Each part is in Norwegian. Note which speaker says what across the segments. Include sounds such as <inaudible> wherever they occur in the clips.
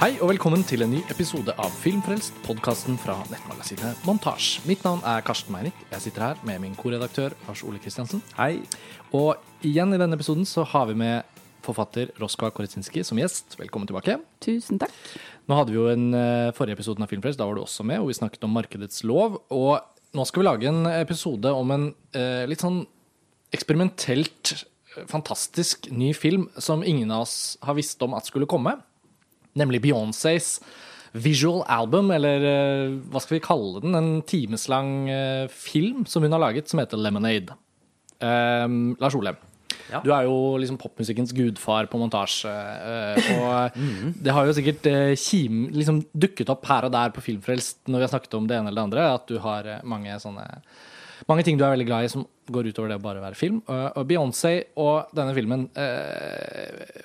Speaker 1: Hei og velkommen til en ny episode av Filmfrelst, podkasten fra nettmagasinet Montasj. Mitt navn er Karsten Meinick. Jeg sitter her med min korredaktør Lars Ole Kristiansen.
Speaker 2: Hei.
Speaker 1: Og igjen i denne episoden så har vi med forfatter Roskva Koretsinski som gjest. Velkommen tilbake.
Speaker 3: Tusen takk.
Speaker 1: Nå hadde vi jo en uh, forrige episode av Filmfrelst, da var du også med, og vi snakket om markedets lov. Og nå skal vi lage en episode om en eh, litt sånn eksperimentelt, uh, fantastisk ny film som ingen av oss har visst om at skulle komme nemlig Beyoncés visual album, eller uh, hva skal vi kalle den? En timeslang uh, film som hun har laget, som heter Lemonade. Um, Lars Ole, ja. du er jo liksom popmusikkens gudfar på montasje. Uh, og <clears throat> mm. det har jo sikkert kim, liksom dukket opp her og der på Filmfrelst når vi har snakket om det ene eller det andre, at du har mange sånne mange ting du er veldig glad i som går utover det å bare være film. Og Beyoncé og denne filmen eh,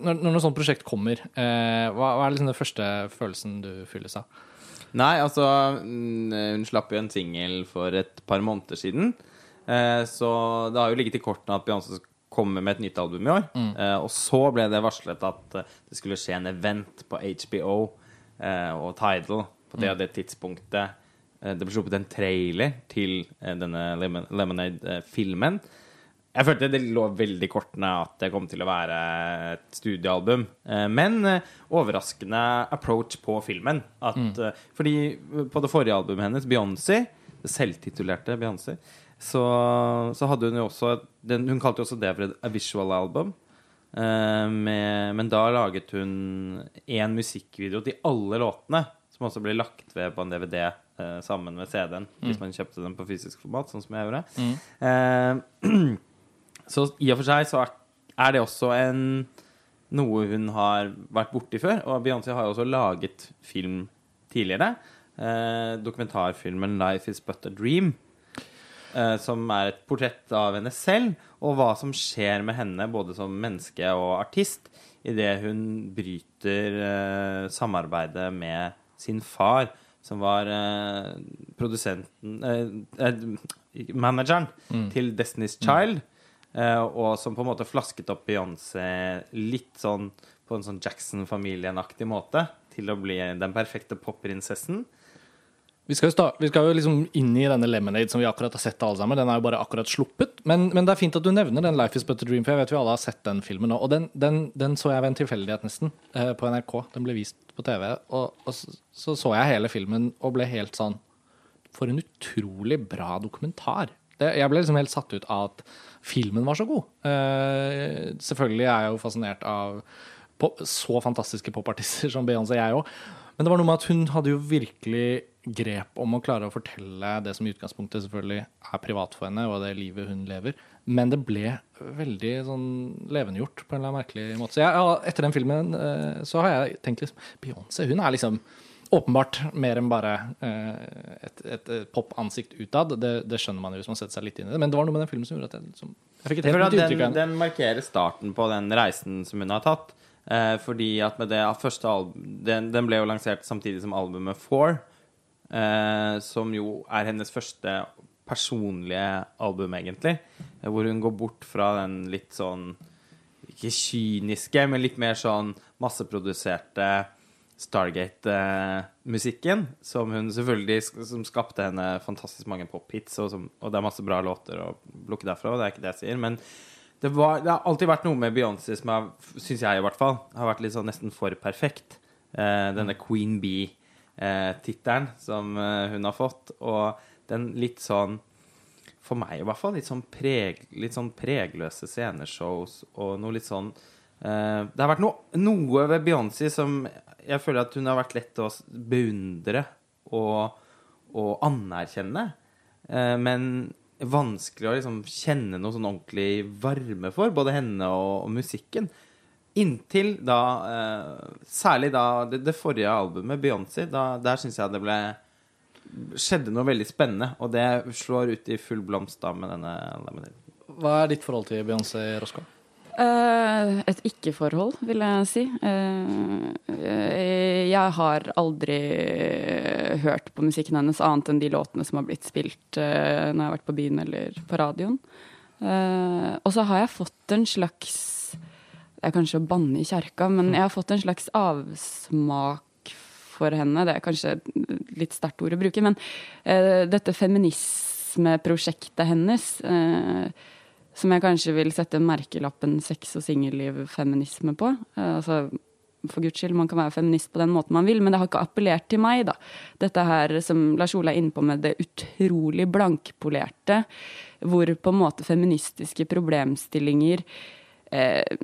Speaker 1: Når, når noe sånt prosjekt kommer, eh, hva, hva, er liksom den første følelsen du fylles av?
Speaker 2: Nei, altså mm, Hun slapp jo en singel for et par måneder siden. Eh, så det har jo ligget i kortene at Beyoncé kommer med et nytt album i år. Mm. og så ble det varslet at det skulle skje en event på HBO og Tidal på det, mm. det tidspunktet. Eh, det ble sluppet en trailer til eh, denne Lemonade-filmen. Jeg følte det lå veldig kortene at det kom til å være et studioalbum. Eh, men overraskende approach på filmen. At, mm. Fordi på det forrige albumet hennes, Beyoncé, det selvtitulerte Beyoncé, så, så, hadde hun jo også den, Hun kalte jo også det for et visual album. Med, men da laget hun én musikkvideo til alle låtene, som også ble lagt ved på en DVD eh, sammen med CD-en, mm. hvis man kjøpte den på fysisk format, sånn som jeg gjorde. Mm. Eh, <clears throat> så i og for seg så er, er det også en noe hun har vært borti før. Og Beyoncé har jo også laget film tidligere. Eh, dokumentarfilmen 'Life Is But A Dream'. Eh, som er et portrett av henne selv, og hva som skjer med henne både som menneske og artist idet hun bryter eh, samarbeidet med sin far som var eh, produsenten eh, eh, Manageren mm. til Destiny's Child. Eh, og som på en måte flasket opp Beyoncé litt sånn på en sånn Jackson-familien-aktig måte til å bli den perfekte popprinsessen.
Speaker 1: Vi skal, jo, vi skal, jo liksom inn i denne Lemonade som vi akkurat har sett alle sammen. Den er jo bare akkurat sluppet. Men, men, det er fint at du nevner den Life Is But A Dream, for jeg vet vi alle har sett den filmen nå. Og den, den, den så jeg ved en tilfeldighet, nesten, eh, på NRK. Den ble vist på TV. Og, og så, så, så jeg hele filmen og ble helt sånn For en utrolig bra dokumentar. Det, jeg ble liksom helt satt ut av at filmen var så god. Uh, selvfølgelig er jeg jo fascinert av pop, så fantastiske popartister som Beyoncé, jeg òg. Men det var noe med at hun hadde jo virkelig grep om å klare å fortelle det som i utgangspunktet selvfølgelig er privat for henne, og det livet hun lever. Men det ble veldig sånn levendegjort på en eller annen merkelig måte. Så jeg, etter den filmen eh, så har jeg tenkt liksom Beyoncé, hun er liksom åpenbart mer enn bare eh, et, et, et popansikt utad. Det, det, skjønner man jo hvis man setter seg litt inn i det. Men det var noe med den filmen som gjorde at jeg, liksom, jeg fikk et helt nytt
Speaker 2: uttrykk. Den. Den markerer starten på den reisen som hun har tatt. Eh, fordi at med det første album, den, den, ble jo lansert samtidig som albumet Four. Eh, som jo er hennes første personlige album, egentlig. Eh, hvor hun går bort fra den litt sånn Ikke kyniske, men litt mer sånn masseproduserte Stargate-musikken. Som hun selvfølgelig Som skapte henne fantastisk mange pop-hits, og, og, det er masse bra låter å plukke derfra, og det er ikke det jeg sier. Men det, var, det har alltid vært noe med Beyoncé som syns jeg i hvert fall, har vært litt sånn nesten for perfekt. Eh, denne Queen Bee eh, som eh, hun har fått. Og den litt sånn For meg i hvert fall litt sånn, preg, litt sånn pregløse sceneshows og noe litt sånn eh, Det har vært no, noe ved Beyoncé som jeg føler at hun har vært lett å beundre og, og anerkjenne. Eh, men vanskelig å liksom kjenne noe sånn ordentlig varme for, både henne og, og musikken. Inntil da eh, Særlig da det, det forrige albumet, Beyoncé, der syns jeg det ble skjedde noe veldig spennende. Og det slår ut i full blomst da med denne.
Speaker 1: Hva er ditt forhold til Beyoncé, Roscoe?
Speaker 3: Uh, et ikke-forhold, vil jeg si. Uh, jeg har aldri hørt på musikken hennes annet enn de låtene som har blitt spilt uh, når jeg har vært på byen eller på radioen. og så har jeg fått en slags Det er kanskje å banne i kjerka, men jeg har fått en slags avsmak for henne. Det er kanskje et litt sterkt ord å bruke, men eh, dette feminismeprosjektet hennes eh, som jeg kanskje vil sette merkelappen sex og singelliv-feminisme på. Eh, altså, for guds skyld, man kan være feminist på den måten man vil, men det har ikke appellert til meg, da. Dette her som Lars Ola er inne på med det utrolig blankpolerte, hvor på en måte feministiske problemstillinger eh,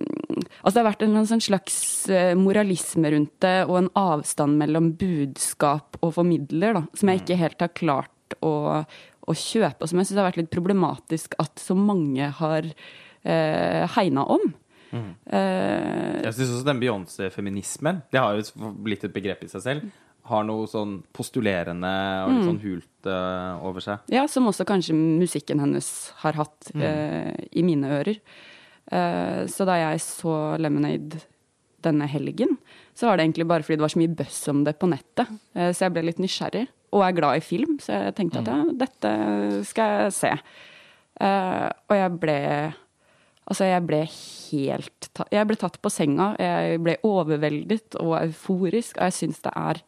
Speaker 3: Altså det har vært en sånn slags eh, moralisme rundt det, og en avstand mellom budskap og formidler, da, som jeg ikke helt har klart å, å kjøpe, og som jeg syns har vært litt problematisk at så mange har eh, hegna om. Eh,
Speaker 2: Jeg syns også den Beyoncé-feminismen, det har jo blitt et begrep i seg selv, har noe sånn postulerende og litt sånn hult uh, over seg.
Speaker 3: Ja, som også kanskje musikken hennes har hatt eh, i mine ører. Uh, så da jeg så Lemonade denne helgen, så var det egentlig bare fordi det var så mye buzz om det på nettet. Så jeg ble litt nysgjerrig, og er glad i film, så jeg tenkte at ja, dette skal jeg se. Uh, og jeg ble Altså, jeg ble helt ta Jeg ble tatt på senga. Jeg ble overveldet og euforisk, og jeg syns det er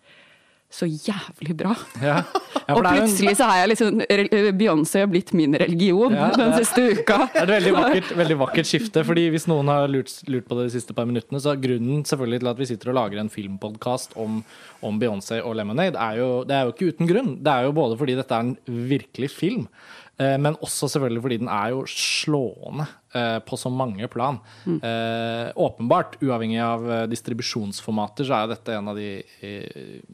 Speaker 3: så jævlig bra.
Speaker 1: Ja. Ja, <laughs>
Speaker 3: og plutselig så er liksom Beyoncé har blitt min religion
Speaker 1: Ja,
Speaker 3: den siste uka. <laughs>
Speaker 1: Det er et veldig vakkert, veldig vakkert skifte. fordi Hvis noen har lurt, lurt på det de siste par minuttene, så er grunnen selvfølgelig til at vi sitter og lager en filmpodkast om, om Beyoncé og Lemonade, er jo, det er jo ikke uten grunn. Det er jo både fordi dette er en virkelig film, eh, men også selvfølgelig fordi den er jo slående eh, på så mange plan. Eh, åpenbart, uavhengig av eh, distribusjonsformater, så er dette en av de eh,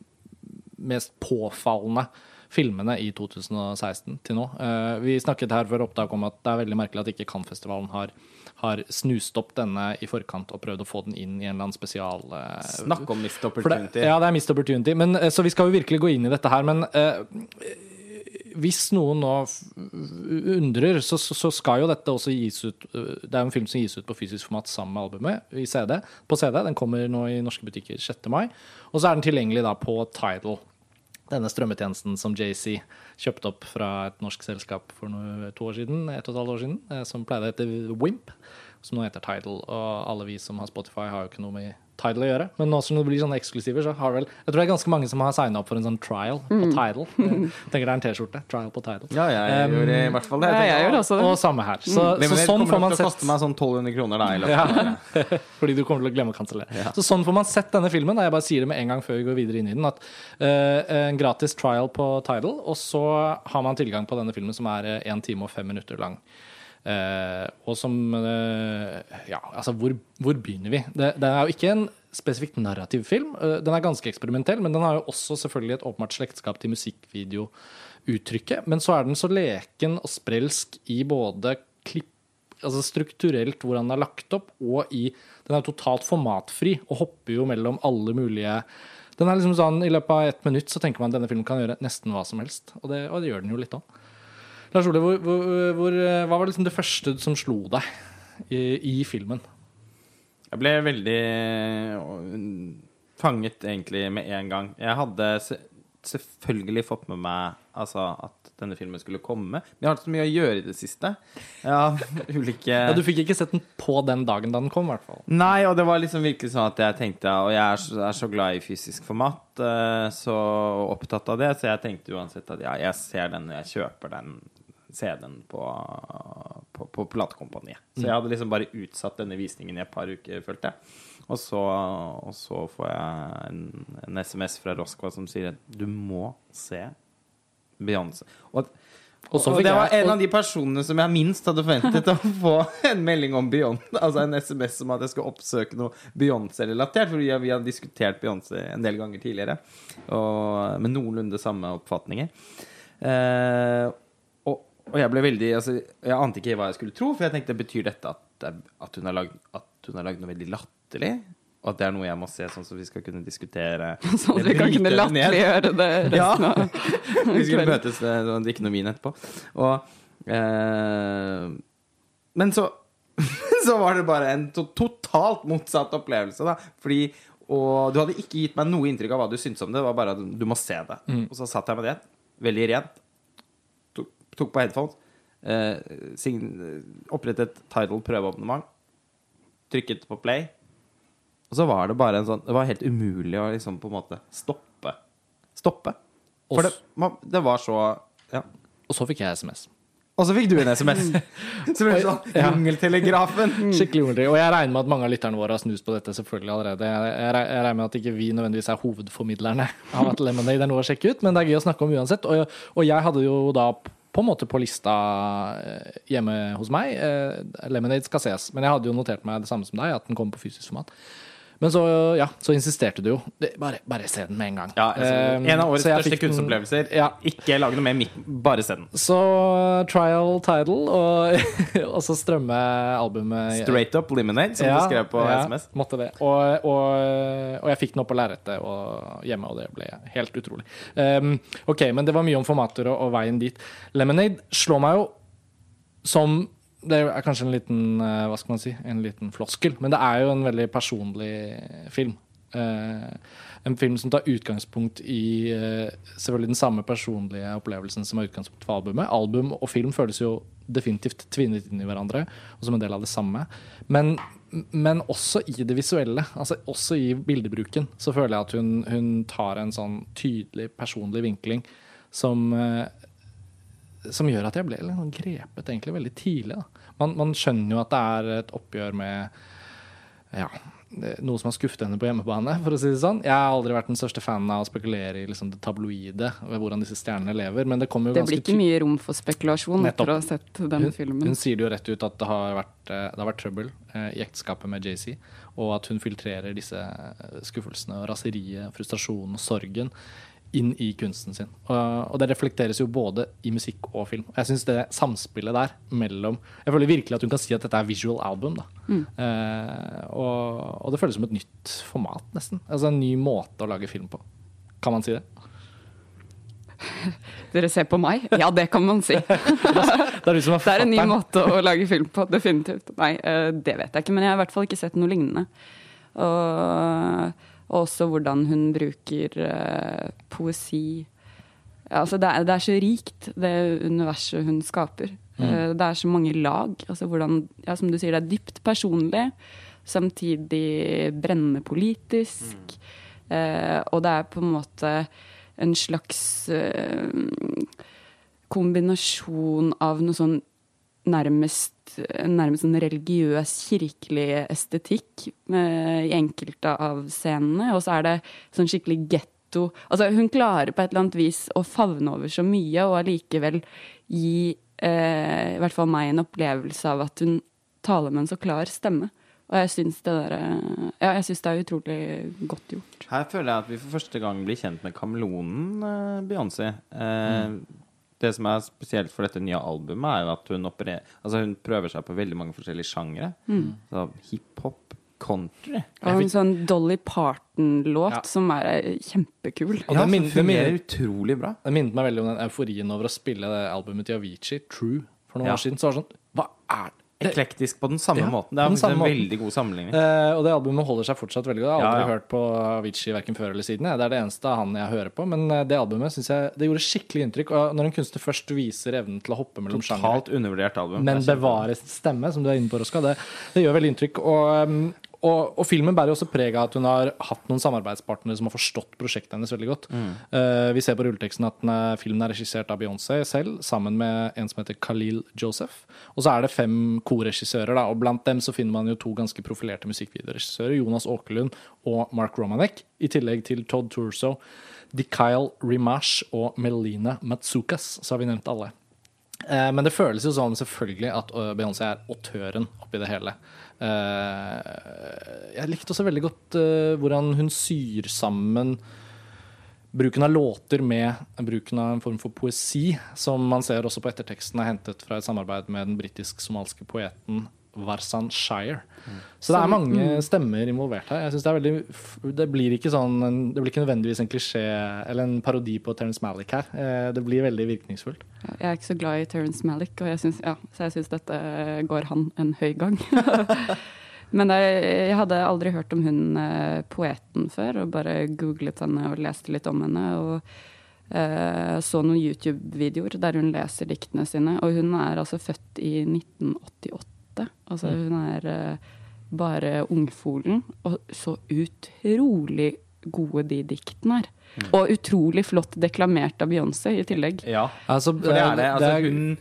Speaker 1: mest påfallende filmene i 2016 til nå. Eh, vi snakket her før opptak om at det er veldig merkelig at ikke Cannes-festivalen har, har snust opp denne i forkant og prøvd å få den inn i en eller annen spesial eh,
Speaker 2: Snakk om missed
Speaker 1: opportunity. det, ja, det er missed opportunity. Men, eh, så vi skal jo virkelig gå inn i dette her. Men hvis noen nå undrer, så, så, skal jo dette også gis ut Det er en film som gis ut på fysisk format sammen med albumet i CD, på CD. Den kommer nå i norske butikker 6. mai. Og så er den tilgjengelig da på Tidal. Denne strømmetjenesten som JC kjøpte opp fra et norsk selskap for noe, to år siden, et og et halvt år siden, eh, som pleide å hete Wimp, som nå heter Tidal. Og alle vi som har Spotify, har jo ikke noe med Tidal å gjøre. Men nå som det blir sånne eksklusiver, så har vel Jeg tror det er ganske mange som har signa opp for en sånn trial på Tidal. <laughs> Jeg tenker det er en T-skjorte. Trial på Tidal.
Speaker 2: Ja, jeg
Speaker 1: Um,
Speaker 2: gjorde i hvert fall det.
Speaker 3: Ja, jeg gjør det også. det.
Speaker 1: Og samme her. Så,
Speaker 2: mm.
Speaker 1: så sånn får man
Speaker 2: til å koste meg sånn 1200 kroner da, i løpet
Speaker 1: ja, <laughs> fordi du kommer til å glemme å kansellere. Så sånn får man sett denne filmen. Da. Jeg bare sier det med en gang før vi går videre inn i den. At uh, En gratis trial på Tidal, og så har man tilgang på denne filmen som er én time og fem minutter lang. Eh, og som eh, Ja, altså, hvor, hvor begynner vi? Det, det er jo ikke en spesifikt narrativ film. Eh, den er ganske eksperimentell, men den har jo også selvfølgelig et åpenbart slektskap til musikkvideouttrykket. Men så er den så leken og sprelsk i både klipp altså strukturelt hvordan den er lagt opp, og i Den er totalt formatfri og hopper jo mellom alle mulige Den er liksom sånn, I løpet av ett minutt så tenker man at denne filmen kan gjøre nesten hva som helst. Og det, og det gjør den jo litt òg. Lars Ole, hvor, hvor, hvor, hva var liksom det første som slo deg i, i filmen?
Speaker 2: Jeg ble veldig øh, fanget egentlig med en gang. Jeg hadde selvfølgelig fått med meg altså, at denne filmen skulle komme. Men jeg har hatt så mye å gjøre i det siste. Ja, <laughs> ulike
Speaker 1: Ja, Du fikk ikke sett den på den dagen da den kom, hvert fall.
Speaker 2: Nei, og det var liksom virkelig sånn at jeg tenkte Og jeg er så, er så glad i fysisk format, eh, så opptatt av det, så jeg tenkte uansett at ja, jeg ser den, jeg kjøper den CD-en på, på, på platekompaniet. Så jeg hadde liksom bare utsatt denne visningen i et par uker, følte jeg. Og så, og så får jeg en, en SMS fra Roskva som sier at du må se Beyoncé. Og,
Speaker 1: Og
Speaker 2: og det var en av de personene som jeg minst hadde forventet å <laughs> få en melding om Beyoncé. Altså en SMS om at jeg skulle oppsøke noe Beyoncé-relatert. For vi har, vi har diskutert Beyoncé en del ganger tidligere. Og, med noenlunde samme oppfatninger. Eh, og, jeg ble veldig altså, Jeg ante ikke hva jeg skulle tro, for jeg tenkte betyr dette at, at hun har lagd at hun har lagd noe veldig latterlig? Og at det er noe jeg må se, sånn som vi skal kunne diskutere <laughs>
Speaker 3: Sånn at vi kan kunne
Speaker 2: bryte det resten
Speaker 3: latterliggjøre det
Speaker 2: Ja.
Speaker 3: resten av <laughs>
Speaker 2: Vi skulle møtes eh, og drikke noe vin etterpå. Og eh, Men så <laughs> Så var det bare en to totalt motsatt opplevelse, da. Fordi Og du hadde ikke gitt meg noe inntrykk av hva du syntes om det. Det var bare at du må se det. Og så satt jeg med det. Veldig rent. Tok, på headphones. Eh, sign, opprettet Tidal prøveabonnement. trykket på play, og så var det bare en sånn Det var helt umulig å liksom på en måte stoppe. Stoppe. For det, man, det var så Ja.
Speaker 1: Og så fikk jeg SMS.
Speaker 2: Og så fikk du en SMS. Så er sånn
Speaker 1: Ja.
Speaker 2: Jungeltelegrafen. <laughs>
Speaker 1: Skikkelig ordentlig. Og jeg regner med at mange av lytterne våre har snust på dette selvfølgelig allerede. Jeg, jeg, re- jeg regner med at ikke vi nødvendigvis er hovedformidlerne av at Lemonade er noe å sjekke ut, men det er gøy å snakke om uansett. Og jeg hadde jo da på en måte på lista eh, hjemme hos meg eh, Lemonade skal ses, men jeg hadde jo notert meg det samme som deg, at den kom på fysisk format. Men så, ja, så insisterte du jo. Bare, bare se den med en gang.
Speaker 2: Ja,
Speaker 1: Eh,
Speaker 2: en av årets største kunstopplevelser.
Speaker 1: Ja,
Speaker 2: Ikke lag noe mer bare se den.
Speaker 1: så trial title, og, <laughs> og så strømme albumet
Speaker 2: Straight Up Lemonade, som du skrev på
Speaker 1: ja,
Speaker 2: SMS.
Speaker 1: Måtte det. Og, og, og jeg fikk den opp på lerretet og hjemme, og det ble helt utrolig. Um, ok, men det var mye om formater og, og veien dit. Lemonade slår meg jo som Det er kanskje en liten eh, hva skal man si, en liten floskel, men det er jo en veldig personlig film. Eh, en film som tar utgangspunkt i eh, selvfølgelig den samme personlige opplevelsen som er utgangspunkt for albumet. Album og film føles jo definitivt tvinnet inn i hverandre, og som en del av det samme. Men, men også i det visuelle, altså også i bildebruken, så føler jeg at hun, hun tar en sånn tydelig personlig vinkling som som gjør at jeg ble sånn grepet egentlig veldig tidlig. Da. Man, man skjønner jo at det er et oppgjør med ja, noe som har skuffet henne på hjemmebane, for å si det sånn. Jeg har aldri vært den største fanen av å spekulere i liksom, det tabloide, ved hvordan disse stjernene lever, men det kommer jo
Speaker 3: Det blir ikke mye rom for spekulasjon
Speaker 1: Nettopp.
Speaker 3: etter å ha sett den
Speaker 1: hun,
Speaker 3: filmen.
Speaker 1: hun sier det jo rett ut at det har vært, eh, det har vært trøbbel eh, i ekteskapet med JC, og at hun filtrerer disse eh, skuffelsene og raseriet, frustrasjonen og sorgen inn i kunsten sin. Og, det reflekteres jo både i musikk og film. Jeg syns det samspillet der mellom Jeg føler virkelig at hun kan si at dette er visual album. Da. Eh, og, og det føles som et nytt format, nesten. Altså en ny måte å lage film på. Kan man si det? <laughs>
Speaker 3: Dere ser på meg? Ja, det kan man si. <laughs>
Speaker 1: Det er er <laughs>
Speaker 3: Det er en ny måte å lage film på, definitivt. Nei, eh, det vet jeg ikke, men jeg har i hvert fall ikke sett noe lignende. Og, og også hvordan hun bruker eh, poesi Altså, det er, det er så rikt, det universet hun skaper. Eh, det er så mange lag. Altså hvordan, ja, som du sier, det er dypt personlig, samtidig brennende politisk. Eh, og det er på en måte en slags eh, kombinasjon av noe sånn nærmest, nærmest en religiøs, kirkelig estetikk eh, i enkelte av scenene. Og så er det sånn skikkelig getto Altså, hun klarer på et eller annet vis å favne over så mye, og allikevel gi eh, i hvert fall meg en opplevelse av at hun taler med en så klar stemme. Og jeg syns det der eh, Ja, jeg syns det er utrolig godt gjort.
Speaker 2: Her føler jeg at vi for første gang blir kjent med kameleonen eh, Beyoncé. Eh, Det som er spesielt for dette nye albumet, er at hun, operer, altså hun prøver seg på veldig mange forskjellige sjangre. Så Hiphop, country
Speaker 3: Og en sånn Dolly Parton-låt
Speaker 1: Ja.
Speaker 3: som er eh, kjempekul.
Speaker 1: Og
Speaker 2: Ja,
Speaker 1: det
Speaker 2: fungerer utrolig bra.
Speaker 1: Det minnet meg veldig om den euforien over å spille det albumet til Avicii, True, for noen
Speaker 2: Ja.
Speaker 1: år siden. Så var det sånn Hva er det?
Speaker 2: Eklektisk på den samme
Speaker 1: Ja,
Speaker 2: måten. Det er
Speaker 1: samme
Speaker 2: en
Speaker 1: måten.
Speaker 2: veldig god sammenligning.
Speaker 1: Eh, og det albumet holder seg fortsatt veldig godt. Jeg har aldri
Speaker 2: ja.
Speaker 1: hørt på Avicii verken før eller siden. jeg. Det er det eneste av han jeg hører på. Men eh, det albumet synes jeg det gjorde skikkelig inntrykk. Og når en kunstner først viser evnen til å hoppe mellom sjangere,
Speaker 2: Totalt undervurdert album.
Speaker 1: men bevare sin stemme, som du er inne på, Roska, det, det gjør veldig inntrykk. Og, um, og, og filmen bærer også preg av at hun har hatt noen samarbeidspartnere som har forstått prosjektet hennes veldig godt. Eh, vi ser på rulleteksten at er, filmen er regissert av Beyoncé selv, sammen med en som heter Khalil Joseph. Og så er det fem korregissører, da, og blant dem så finner man jo to ganske profilerte musikkvideoregissører, Jonas Åkerlund og Mark Romanek, i tillegg til Todd Turso, Dikyle Rimash og Melina Matsukas, så har vi nevnt alle. Eh, Men det føles jo som selvfølgelig at øh, Beyoncé er autøren oppi det hele. Eh, Jeg likte også veldig godt øh, hvordan hun syr sammen bruken av låter med bruken av en form for poesi, som man ser også på etterteksten er hentet fra et samarbeid med den britisk-somalske poeten Warsan Shire. Så det er mange stemmer involvert her. Jeg synes Det er veldig Det blir ikke sånn Det blir ikke nødvendigvis en klisjé eller en parodi på Terence Malick her. Eh, Det blir veldig virkningsfullt.
Speaker 3: Jeg er ikke så glad i Terence Malick, og jeg synes, ja, så jeg syns dette går han en høy gang. <laughs> Men jeg, jeg hadde aldri hørt om hun eh, poeten før, og bare googlet henne og leste litt om henne. Og eh, så noen YouTube-videoer der hun leser diktene sine. Og hun er altså født i 1988. Altså hun er eh, bare ungfolen. Og så utrolig gode de diktene er. Og utrolig flott deklamert av Beyoncé i tillegg.
Speaker 2: Ja,
Speaker 1: Altså,
Speaker 2: for det er det. Altså,
Speaker 1: er-
Speaker 2: hun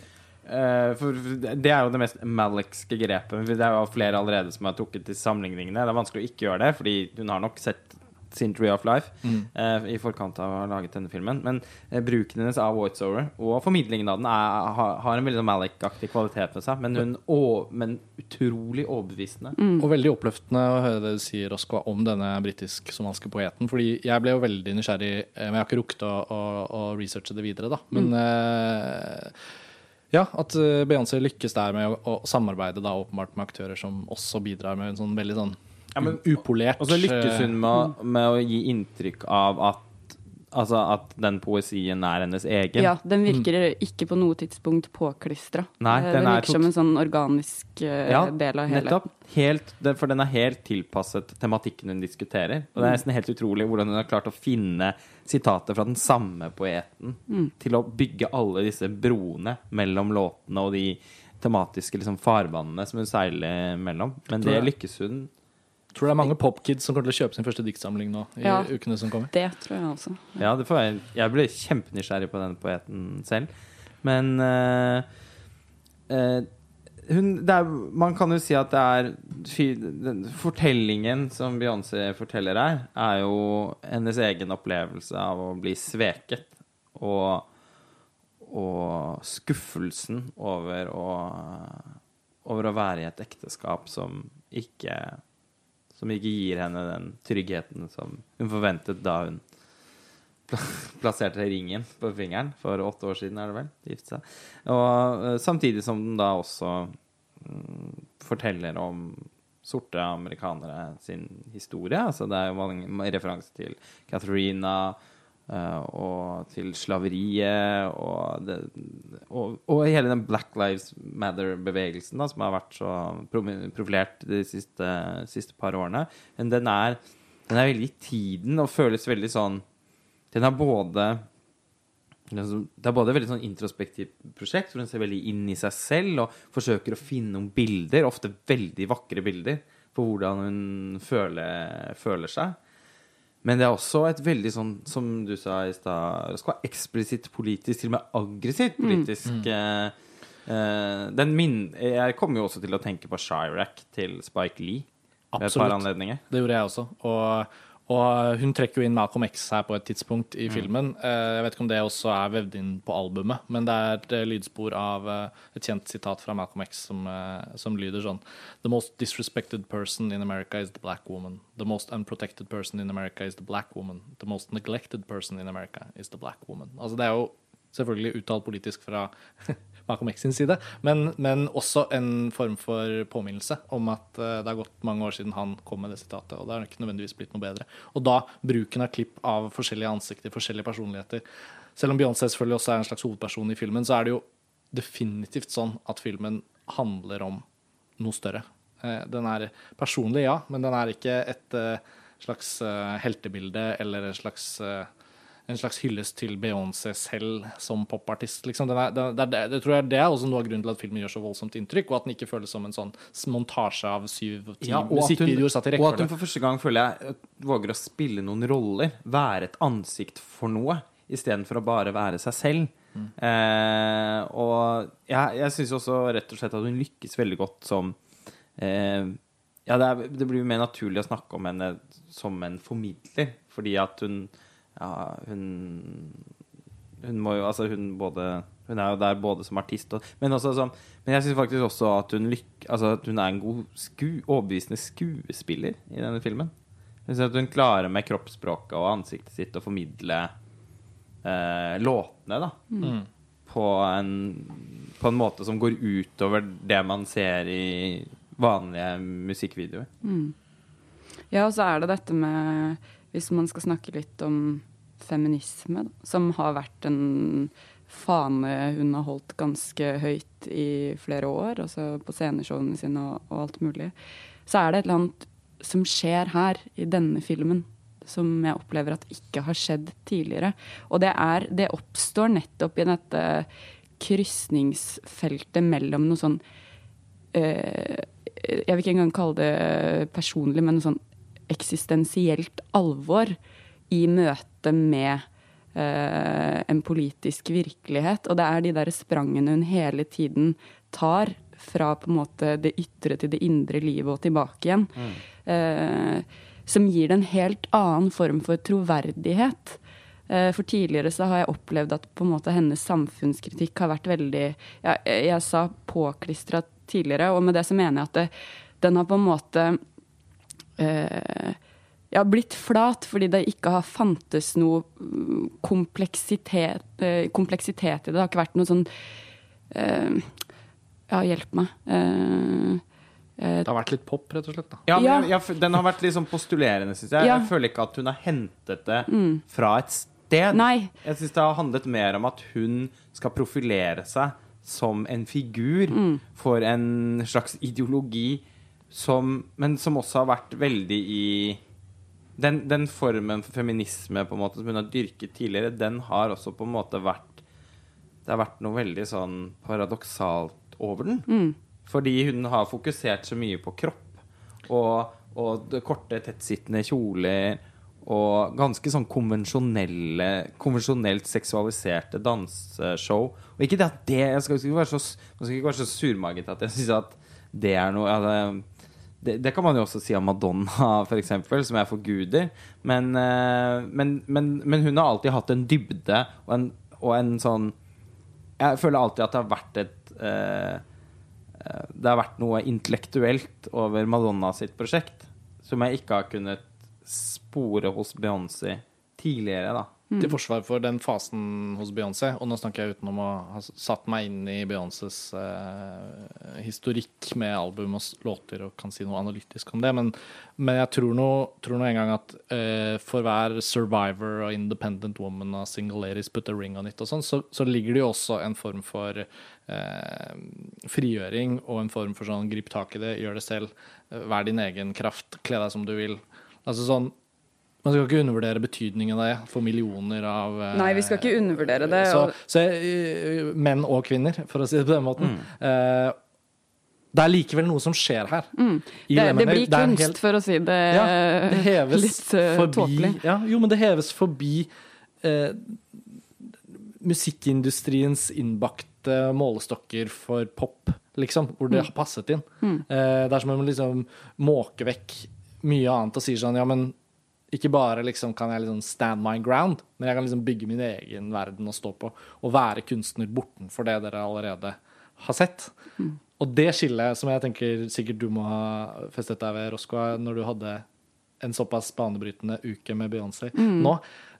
Speaker 2: eh, for Det er jo det mest Malikske grepet. Det er jo flere allerede som har trukket til sammenligningene. Det er vanskelig å ikke gjøre det, fordi hun har nok sett sin Tree of Life eh, i forkant av å ha laget denne filmen. Men eh, bruken hennes av voiceover og formidlingen av den er, har, har en veldig Malik-aktig kvalitet med seg. Men, hun, å, men utrolig overbevisende.
Speaker 1: Og veldig oppløftende å høre det du sier, Oskar, om denne britisk-somaliske poeten. Fordi jeg ble jo veldig nysgjerrig, eh, men jeg har ikke rukket å, å, å researche det videre, da. Men eh, ja, at eh, Beyoncé lykkes der med å, å samarbeide da åpenbart med aktører som også bidrar med en sånn veldig sånn
Speaker 2: Ja, men-
Speaker 1: upolert
Speaker 2: Og så lykkes hun
Speaker 1: eh,
Speaker 2: med, med å gi inntrykk av at Altså at den poesien er hennes egen.
Speaker 3: Ja, den virker ikke på noe tidspunkt påklistra. Eh,
Speaker 2: den
Speaker 3: den
Speaker 2: er
Speaker 3: virker som en sånn organisk eh,
Speaker 2: Ja,
Speaker 3: del av hele.
Speaker 2: Nettopp. Helt, for den er helt tilpasset tematikken hun diskuterer. Og det er nesten helt utrolig hvordan hun har klart å finne sitater fra den samme poeten til å bygge alle disse broene mellom låtene og de tematiske liksom, farvannene som hun seiler mellom. Men det lykkes hun
Speaker 1: Tror det er mange popkids som kommer til å kjøpe sin første diktsamling nå i
Speaker 3: Ja.
Speaker 1: ukene som kommer.
Speaker 3: Det tror jeg også.
Speaker 2: Ja, det får jeg. Jeg ble kjempenysgjerrig på denne poeten selv. Men uh, uh, hun, det er, Man kan jo si at det er den Fortellingen som Beyoncé forteller her, er jo hennes egen opplevelse av å bli sveket. Og, og skuffelsen over å, over å være i et ekteskap som ikke Som ikke gir henne den tryggheten som hun forventet da hun plasserte ringen på fingeren for åtte år siden, er det vel? gifte seg. Og eh, samtidig som den da også mm, forteller om sorte amerikanere sin historie. Altså det er jo mange referanser til Catharina eh, og til slaveriet og, det, og, og hele den Black Lives Matter-bevegelsen som har vært så profilert de siste, siste par årene. Men den er, den er veldig i tiden og føles veldig sånn den er både liksom, Det er både et veldig sånn introspektivt prosjekt, hvor hun ser veldig inn i seg selv og forsøker å finne noen bilder, ofte veldig vakre bilder, for hvordan hun føler, føler seg. Men det er også et veldig sånn, som du sa i stad, det skal være eksplisitt politisk, til og med aggressivt politisk Mm. eh, den min, Jeg kommer jo også til å tenke på Chirac til Spike Lee ved et par
Speaker 1: Absolutt.
Speaker 2: anledninger.
Speaker 1: Det gjorde jeg også. Og, og hun trekker jo inn Malcolm X her på et tidspunkt
Speaker 2: Mm.
Speaker 1: i filmen. Eh, Jeg vet ikke om det også er vevd inn på albumet, men det er et eh, lydspor av eh, et kjent sitat fra Malcolm X som, eh, som lyder sånn The most disrespected person in America is the black woman. The most unprotected person in America is the black woman. The most neglected person in America is the black woman. Altså det er jo selvfølgelig uttalt politisk fra <laughs> Malcolm X sin side, men, men også en form for påminnelse om at eh, det har gått mange år siden han kom med det sitatet, og det har ikke nødvendigvis blitt noe bedre. Og da bruken av klipp av forskjellige ansikter, forskjellige personligheter. Selv om Beyoncé selvfølgelig også er en slags hovedperson i filmen, så er det jo definitivt sånn at filmen handler om noe større. Eh, Den er personlig, ja, men den er ikke et eh, slags heltebilde eller en slags en slags hyllest til Beyoncé selv som popartist. Liksom. Den er, det, det, det, tror jeg det er også noe av grunnen til at filmen gjør så voldsomt inntrykk, og at den ikke føles som en sånn montasje av syv ti
Speaker 2: Ja,
Speaker 1: musikkvideoer satt i
Speaker 2: Og at hun for første gang føler jeg våger å spille noen roller. Være et ansikt for noe, istedenfor å bare være seg selv. Eh, og jeg, jeg syns også rett og slett at hun lykkes veldig godt som eh, Ja, det, er, det blir mer naturlig å snakke om henne som en formidler, fordi at hun Ja, hun hun må jo, altså hun både Hun er jo der både som artist og Men, også som, men jeg syns faktisk også at hun, lyk, altså at hun er en god sku, overbevisende skuespiller i denne filmen. Jeg synes at hun klarer med kroppsspråket og ansiktet sitt å formidle eh, låtene, da.
Speaker 1: Mm.
Speaker 2: På, en, på en måte som går utover det man ser i vanlige musikkvideoer.
Speaker 3: Ja, og så er det dette med Hvis man skal snakke litt om feminisme, som har vært en fane hun har holdt ganske høyt i flere år, altså på sceneshowene sine og, og alt mulig, så er det et eller annet som skjer her i denne filmen som jeg opplever at ikke har skjedd tidligere. Og det, er, det oppstår nettopp i dette krysningsfeltet mellom noe sånn eh, Jeg vil ikke engang kalle det personlig, men noe sånn eksistensielt alvor i møte med eh, en politisk virkelighet. Og det er de der sprangene hun hele tiden tar fra på en måte det ytre til det indre livet og tilbake igjen. Eh, som gir det en helt annen form for troverdighet. Eh, For tidligere så har jeg opplevd at på en måte hennes samfunnskritikk har vært veldig ja, Jeg, jeg sa påklistra tidligere, og med det så mener jeg at det, den har på en måte eh, ja, blitt flat fordi det ikke har fantes noe mm, kompleksitet, eh, kompleksitet i det. Det har ikke vært noe sånn eh, Ja, hjelp meg. Eh, eh,
Speaker 1: Det har vært litt pop, rett og slett. da
Speaker 2: Ja,
Speaker 3: Ja.
Speaker 2: jeg, jeg, Den har vært litt sånn postulerende, syns jeg.
Speaker 3: Ja.
Speaker 2: Jeg føler ikke at hun har hentet det fra et sted.
Speaker 3: Nei.
Speaker 2: Jeg syns det har handlet mer om at hun skal profilere seg som en figur for en slags ideologi som Men som også har vært veldig i den, den formen for feminisme på en måte som hun har dyrket tidligere, den har også på en måte vært Det har vært noe veldig sånn paradoksalt over den. Fordi hun har fokusert så mye på kropp og, og det korte, tettsittende kjoler og ganske sånn konvensjonelle Konvensjonelt seksualiserte danseshow. Og ikke det at det Jeg skal ikke være så, skal ikke være så surmaget at jeg syns at det er noe ja, det, det, det kan man jo også si om Madonna, for eksempel, som jeg forguder. Men, eh, men, men, men hun har alltid hatt en dybde og en, og en sånn Jeg føler alltid at det har vært et eh, eh, Det har vært noe intellektuelt over Madonna sitt prosjekt som jeg ikke har kunnet spore hos Beyoncé tidligere, da.
Speaker 1: Til forsvar for den fasen hos Beyoncé, og nå snakker jeg utenom å ha satt meg inn i Beyoncés eh, historikk med album og låter og kan si noe analytisk om det, men, men jeg tror nå, tror nå en gang at eh, for hver survivor og independent woman og single ladies put a ring on it og sånn, så, så ligger det jo også en form for eh, frigjøring og en form for sånn grip tak i det, gjør det selv, eh, vær din egen kraft, kle deg som du vil. Altså sånn man skal ikke undervurdere betydningen av det for millioner av eh,
Speaker 3: Nei, vi skal ikke undervurdere det.
Speaker 1: så,
Speaker 3: Og,
Speaker 1: så eh, menn og kvinner, for å si det på den måten. Eh, det er likevel noe som skjer her.
Speaker 3: Mm. det, det blir kunst,
Speaker 1: helt-
Speaker 3: for å si det,
Speaker 1: ja, det heves
Speaker 3: litt uh,
Speaker 1: forbi
Speaker 3: tåpelig.
Speaker 1: ja, Jo, men det heves forbi eh, musikkindustriens innbakte målestokker for pop, liksom, hvor
Speaker 3: Mm.
Speaker 1: det har passet inn. Eh, det er som om man liksom måker vekk mye annet og sier sånn Ja, men ikke bare liksom kan jeg liksom stand my ground, men jeg kan liksom bygge min egen verden å stå på. Og være kunstner bortenfor det dere allerede har sett. Og det skillet som jeg tenker sikkert du må ha festet deg ved, Roscoe, når du hadde en såpass banebrytende uke med Beyoncé nå.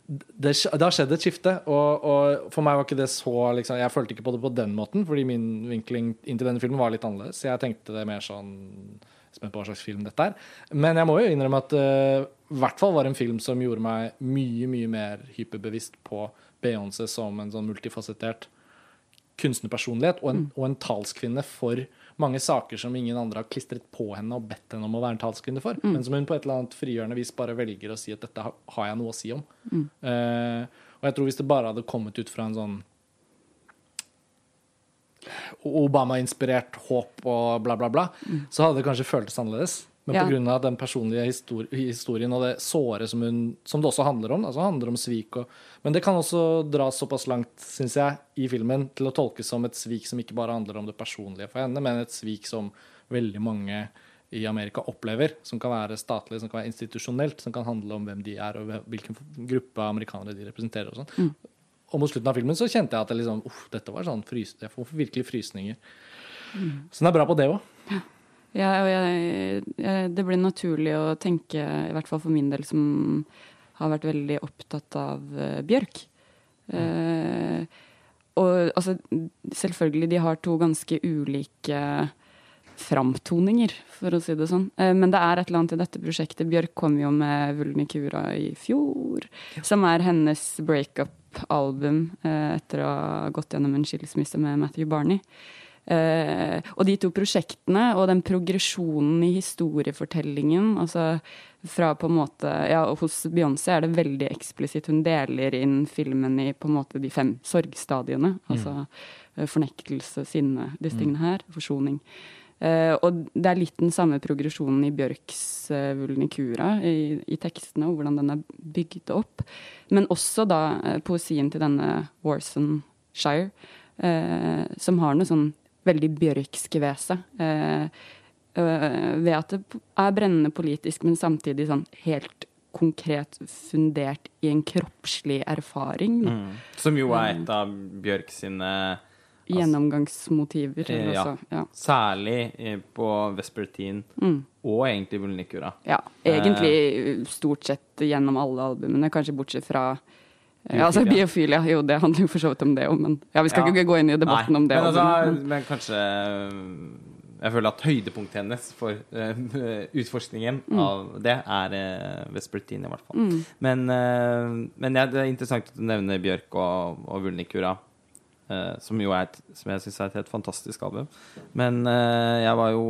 Speaker 1: Det, det har skjedd et skifte, og, og for meg var ikke det så liksom, Jeg følte ikke på det på den måten, fordi min vinkling inntil denne filmen var litt annerledes. Jeg tenkte det mer sånn Spent på hva slags film dette er. Men jeg må jo innrømme at det i hvert fall var en film som gjorde meg mye, mye mer hyperbevisst på Beyoncé som en sånn multifasettert kunstnerpersonlighet og en, og en talskvinne for mange saker som ingen andre har klistret på henne og bedt henne om å være en talskvinne for, men som hun på et eller annet frigjørende vis bare velger å si at dette har, jeg noe å si om. Eh, og jeg tror hvis det bare hadde kommet ut fra en sånn Obama-inspirert håp og bla, bla, bla, så hadde det kanskje føltes annerledes. Men
Speaker 3: Ja.
Speaker 1: på grunn av den personlige historien og det såret som, hun, som det også handler om, altså handler om svik og Men det kan også dras såpass langt, syns jeg, i filmen til å tolkes som et svik som ikke bare handler om det personlige for henne, men et svik som veldig mange i Amerika opplever, som kan være statlig, som kan være institusjonelt, som kan handle om hvem de er og hvilken gruppe amerikanere de representerer. Og sånn. Og mot slutten av filmen så kjente jeg at jeg liksom, uff, dette var sånn frys jeg får virkelig frysninger. Så den er bra på det òg.
Speaker 3: Ja, og jeg, jeg, det blir naturlig å tenke, i hvert fall for min del, som har vært veldig opptatt av uh, Bjørk. Uh, og altså, selvfølgelig, de har to ganske ulike framtoninger, for å si det sånn. Uh, men det er et eller annet i dette prosjektet. Bjørk kom jo med Vulnikura i fjor, som er hennes breakup-album eh, etter å ha gått gjennom en skilsmisse med Matthew Barney. Eh, og de to prosjektene og den progresjonen i historiefortellingen altså fra på en måte, ja, Hos Beyoncé er det veldig eksplisitt. Hun deler inn filmen i på en måte de fem sorgstadiene. Altså eh, fornektelse, sinne, disse tingene her. Forsoning. Eh, og det er litt den samme progresjonen i Bjørks uh, Vulnikura, i, i, tekstene, og hvordan den er bygd opp. Men også da eh, poesien til denne Warson Shire, eh, som har noe sånn veldig bjørksk ved seg. Ved at det er brennende politisk, men samtidig sånn helt konkret fundert i en kroppslig erfaring.
Speaker 2: Mm. Som jo er et av Bjørk sine
Speaker 3: Gjennomgangsmotiver.
Speaker 2: Eh, ja.
Speaker 3: Også, ja.
Speaker 2: Særlig eh, på Vespertine
Speaker 3: mm.
Speaker 2: og egentlig Vulnicura.
Speaker 3: Ja, egentlig eh. stort sett gjennom alle albumene, kanskje bortsett fra Biofilia. Altså Biofilia, jo det handler jo for så vidt om det òg, men ja, vi skal ja. ikke gå inn i debatten Nei, om det.
Speaker 2: Men, altså, men kanskje jeg føler at høydepunktet hennes for uh, <laughs> utforskningen mm. av det er uh, Vespertine, i hvert fall. Mm. Men, uh, men ja, det er interessant at du nevner Bjørk og, og Vulnicura. Uh, som jo er et, som jeg syns er et helt fantastisk album. Men uh, jeg var jo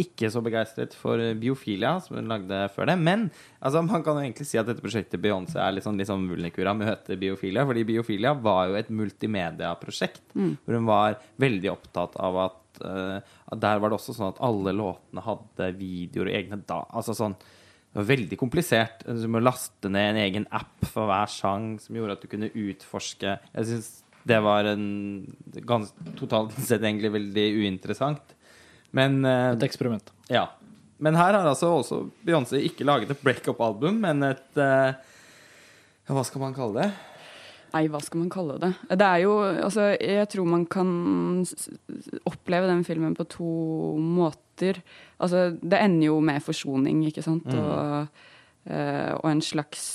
Speaker 2: ikke så begeistret for Biofilia, som hun lagde før det. Men altså, man kan jo egentlig si at dette prosjektet Beyoncé er litt sånn, litt sånn Vulnikura møter Biofilia. Fordi Biofilia var jo et multimediaprosjekt mm. hvor hun var veldig opptatt av at uh, Der var det også sånn at alle låtene hadde videoer og egne da... Altså sånn det var veldig komplisert. Du må laste ned en egen app for hver sang som gjorde at du kunne utforske Jeg synes det var en gans, totalt <laughs> sett egentlig veldig uinteressant. Men
Speaker 1: uh, Et eksperiment.
Speaker 2: Ja. Men her har altså også Beyoncé ikke laget et breakup-album, men et uh, Hva skal man kalle det?
Speaker 3: Nei, hva skal man kalle det? Det er jo Altså, jeg tror man kan oppleve den filmen på to måter. Altså, det ender jo med forsoning, ikke sant? Mm. Og, uh, og, en slags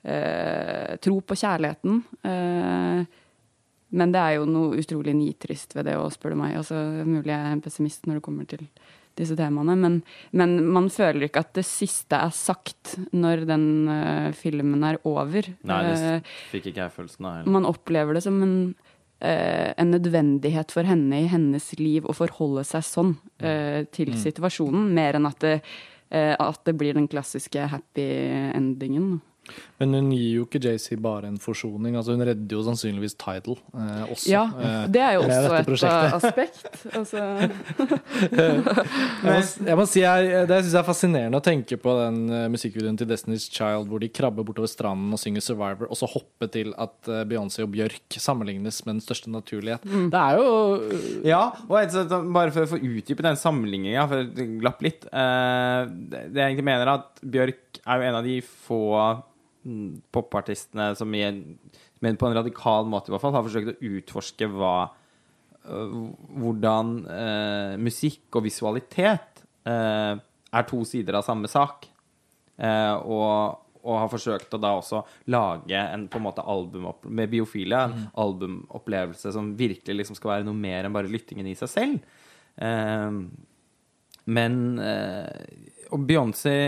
Speaker 3: tro på kjærligheten. Uh, men det er jo noe utrolig nitrist ved det òg, spør du meg. Altså, mulig jeg er en pessimist når det kommer til disse temaene, men, men, man føler ikke at det siste er sagt når den uh, filmen er over.
Speaker 2: Nei, det uh, fikk ikke jeg følelsen av heller.
Speaker 3: Man opplever det som en, uh, en nødvendighet for henne i hennes liv å forholde seg sånn til mm. situasjonen, mer enn at det, at det blir den klassiske happy endingen.
Speaker 1: Men hun gir jo ikke JC bare en forsoning. altså Hun redder jo sannsynligvis Tidal eh, også.
Speaker 3: Ja, eh, det er jo også et prosjektet. aspekt. Altså. <laughs>
Speaker 1: jeg, må, jeg, må, si jeg, Det syns jeg er fascinerende å tenke på den uh, musikkvideoen til Destiny's Child hvor de krabber bortover stranden og synger 'Survivor', og så hoppe til at uh, Beyoncé og Bjørk sammenlignes med den største naturlighet. Mm. Det er jo uh,
Speaker 2: Ja, og bare for å få utdype den sammenligninga, for det glapp litt uh, Det jeg egentlig mener, er at Bjørk er jo en av de få popartistene som i en, men på en radikal måte i hvert fall har forsøkt å utforske hva uh, hvordan eh, musikk og visualitet eh, er to sider av samme sak. og, og har forsøkt å da også lage en på en måte album med biofile, en mm. albumopplevelse som virkelig liksom skal være noe mer enn bare lyttingen i seg selv. men Og Beyoncé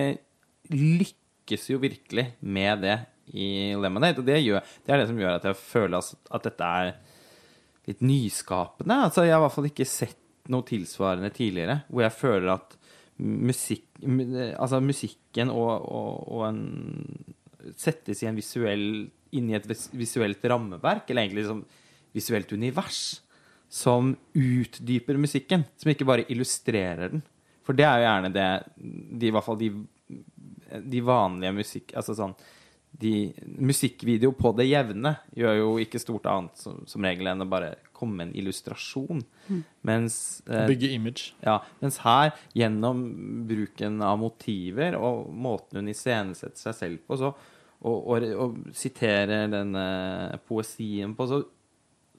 Speaker 2: lykkes lykkes jo virkelig med det i Lemonade. Og det, gjør, det er det som gjør at jeg føler at dette er litt nyskapende. Altså, jeg har i hvert fall ikke sett noe tilsvarende tidligere hvor jeg føler at musikk, altså musikken og, og, og en, settes i en visuell inn i et visuelt rammeverk, eller egentlig liksom visuelt univers, som utdyper musikken. Som ikke bare illustrerer den. For det er jo gjerne det de, i hvert fall de de vanlige musikk... Altså sånn de, Musikkvideo på det jevne gjør jo ikke stort annet som, som regel enn å bare komme med en illustrasjon. Mm. Mens
Speaker 1: eh, Bygge image.
Speaker 2: Ja, mens her, gjennom bruken av motiver og måten hun iscenesetter seg selv på, så, og, og, og siterer denne poesien på, så,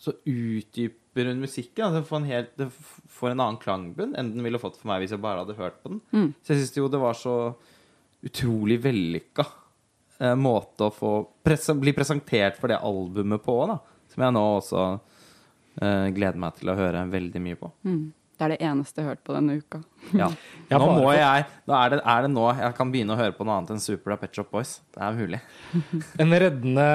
Speaker 2: så utdyper hun musikken. Altså får en helt, det får en annen klangbunn enn den ville fått for meg hvis jeg bare hadde hørt på den. Mm. Så jeg syns jo det var så utrolig vellykka eh, måte å få pres bli presentert for det albumet på, da. Som jeg nå også eh, gleder meg til å høre veldig mye på.
Speaker 3: Mm. Det er det eneste jeg har hørt på denne uka. <laughs>
Speaker 2: ja. Nå må jeg Nå er det, er det, nå jeg kan begynne å høre på noe annet enn Super Pet Shop Boys. Det er mulig. <laughs>
Speaker 1: en reddende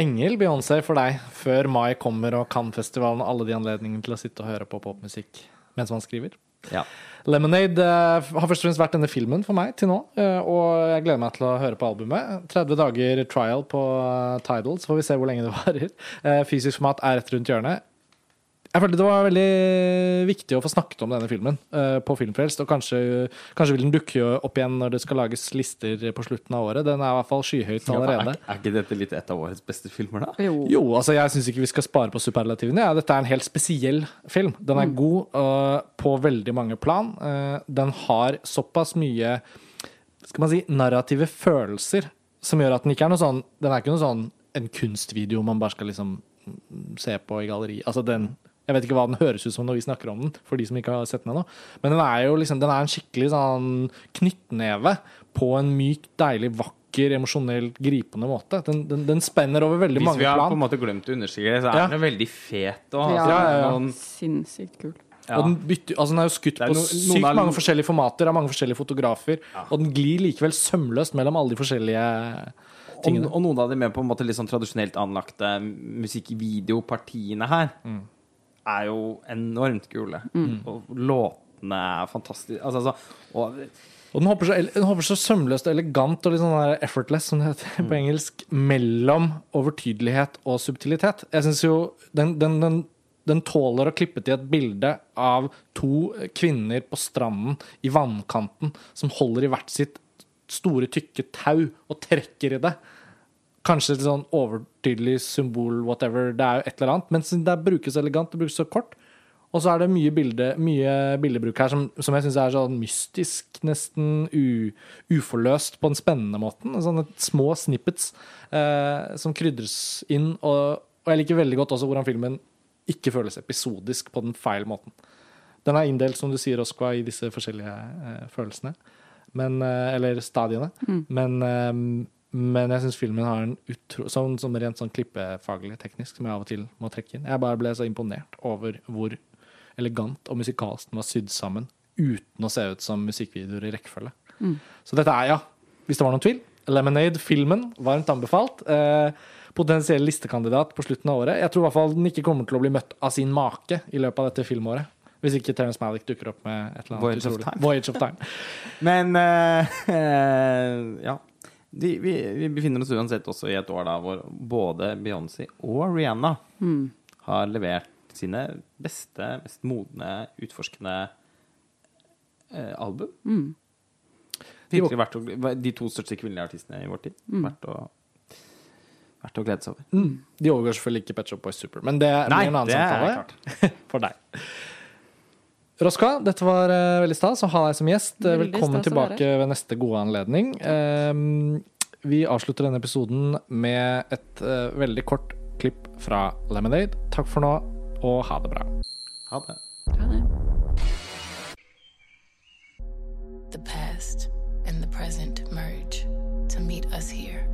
Speaker 1: engel, Beyoncé, for deg før mai kommer og Cannes-festivalen alle de anledningene til å sitte og høre på popmusikk mens man skriver.
Speaker 2: Ja.
Speaker 1: Lemonade uh, har først og fremst vært denne filmen for meg til nå, uh, og jeg gleder meg til å høre på albumet. 30 dager trial på uh, Tidal, så får vi se hvor lenge det <laughs> varer. fysisk format er rett rundt hjørnet. Jeg følte det var veldig viktig å få snakket om denne filmen uh, på Filmfrelst. Og kanskje, kanskje vil den dukke opp igjen når det skal lages lister på slutten av året. Den er i hvert fall skyhøyt allerede.
Speaker 2: Er, er ikke dette litt et av årets beste filmer, da?
Speaker 3: Jo.
Speaker 1: Jo, altså jeg syns ikke vi skal spare på superlativene. Ja, dette er en helt spesiell film. Den er god uh, på veldig mange plan. Uh, den har såpass mye skal man si, narrative følelser som gjør at den ikke er noe sånn Den er ikke noe sånn en kunstvideo man bare skal liksom mm, se på i galleri. Altså den jeg vet ikke hva den høres ut som når vi snakker om den, for de som ikke har sett den ennå. Men den er jo liksom, den er en skikkelig sånn knyttneve på en myk, deilig, vakker, emosjonelt gripende måte. Den, den, den spenner over veldig
Speaker 2: Hvis
Speaker 1: mange
Speaker 2: vi har på en måte glemt å understreke det, så er
Speaker 1: Ja.
Speaker 2: den jo veldig fet òg.
Speaker 3: Ja,
Speaker 1: ja, ja.
Speaker 2: Noen,
Speaker 3: Sinnssykt kul.
Speaker 2: ja.
Speaker 1: Og den, bytter, altså den er jo skutt
Speaker 2: er
Speaker 1: på
Speaker 2: no- noen
Speaker 1: sykt mange forskjellige formater av mange forskjellige fotografer. Og den glir likevel sømløst mellom alle de forskjellige tingene.
Speaker 2: og noen av de med på en måte litt sånn tradisjonelt anlagte musikkvideopartiene her
Speaker 1: Mm.
Speaker 2: Er jo enormt kule. Og låtene er fantastiske. Altså, altså, og
Speaker 1: Og den hopper, så, den hopper så sømløst og elegant og litt sånn effortless, som det heter
Speaker 2: Mm.
Speaker 1: på engelsk, mellom overtydelighet og subtilitet. Jeg syns jo den, den, den, den tåler å klippe til et bilde av to kvinner på stranden i vannkanten som holder i hvert sitt store, tykke tau og trekker i det. Kanskje et sånn overtydelig symbol, whatever. Det er jo et eller annet. Men siden det brukes elegant, det brukes så kort. Og så er det mye, bilde, mye bildebruk her som, som jeg syns er sånn mystisk, nesten u, uforløst på den spennende måten. Sånne små snippets eh, som krydres inn. Og, og jeg liker veldig godt også hvordan filmen ikke føles episodisk på den feil måten. Den er inndelt, som du sier, Oskva, i disse forskjellige eh, følelsene. Men, eh, eller stadiene. Men, eh, men jeg syns filmen har en utro... Sånn, sånn rent sånn klippefaglig, teknisk, som jeg av og til må trekke inn. Jeg bare ble så imponert over hvor elegant og musikalsk den var sydd sammen uten å se ut som musikkvideoer i rekkefølge. Så dette er, ja, hvis det var noen tvil, Lemonade-filmen, varmt anbefalt. Eh, potensiell listekandidat på slutten av året. Jeg tror i hvert fall den ikke kommer til å bli møtt av sin make i løpet av dette filmåret. Hvis ikke Terence Malick dukker opp med et eller annet
Speaker 2: Voyage of
Speaker 1: utrolig.
Speaker 2: Time.
Speaker 1: Voyage of Time. <laughs>
Speaker 2: Men uh, uh, <laughs> ja. De, vi, vi befinner oss uansett også i et år da hvor både Beyoncé og Rihanna har levert sine beste, mest modne, utforskende eh, album. Virkelig verdt å, de to største kvinnelige artistene i vår tid. Verdt, å, verdt å glede seg over.
Speaker 1: Mm. De overgår selvfølgelig ikke Pet Shop Boys Super, men det
Speaker 2: Nei,
Speaker 1: blir en annen samtale <laughs> for deg. Roska, dette var uh, veldig stas å ha deg som gjest. Eh,
Speaker 3: Veldig
Speaker 1: Velkommen tilbake ved neste gode anledning. Ehm, vi avslutter denne episoden med et uh, veldig kort klipp fra Lemonade. Takk for nå, og ha det bra.
Speaker 2: Ha det.
Speaker 3: Ha det.
Speaker 4: The past and the present merge to meet us here.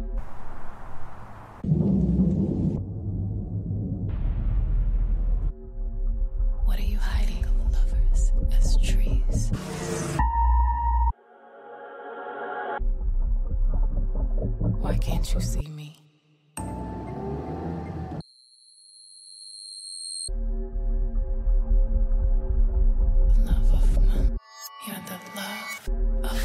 Speaker 4: Why can't you see me? Love of my you're the love of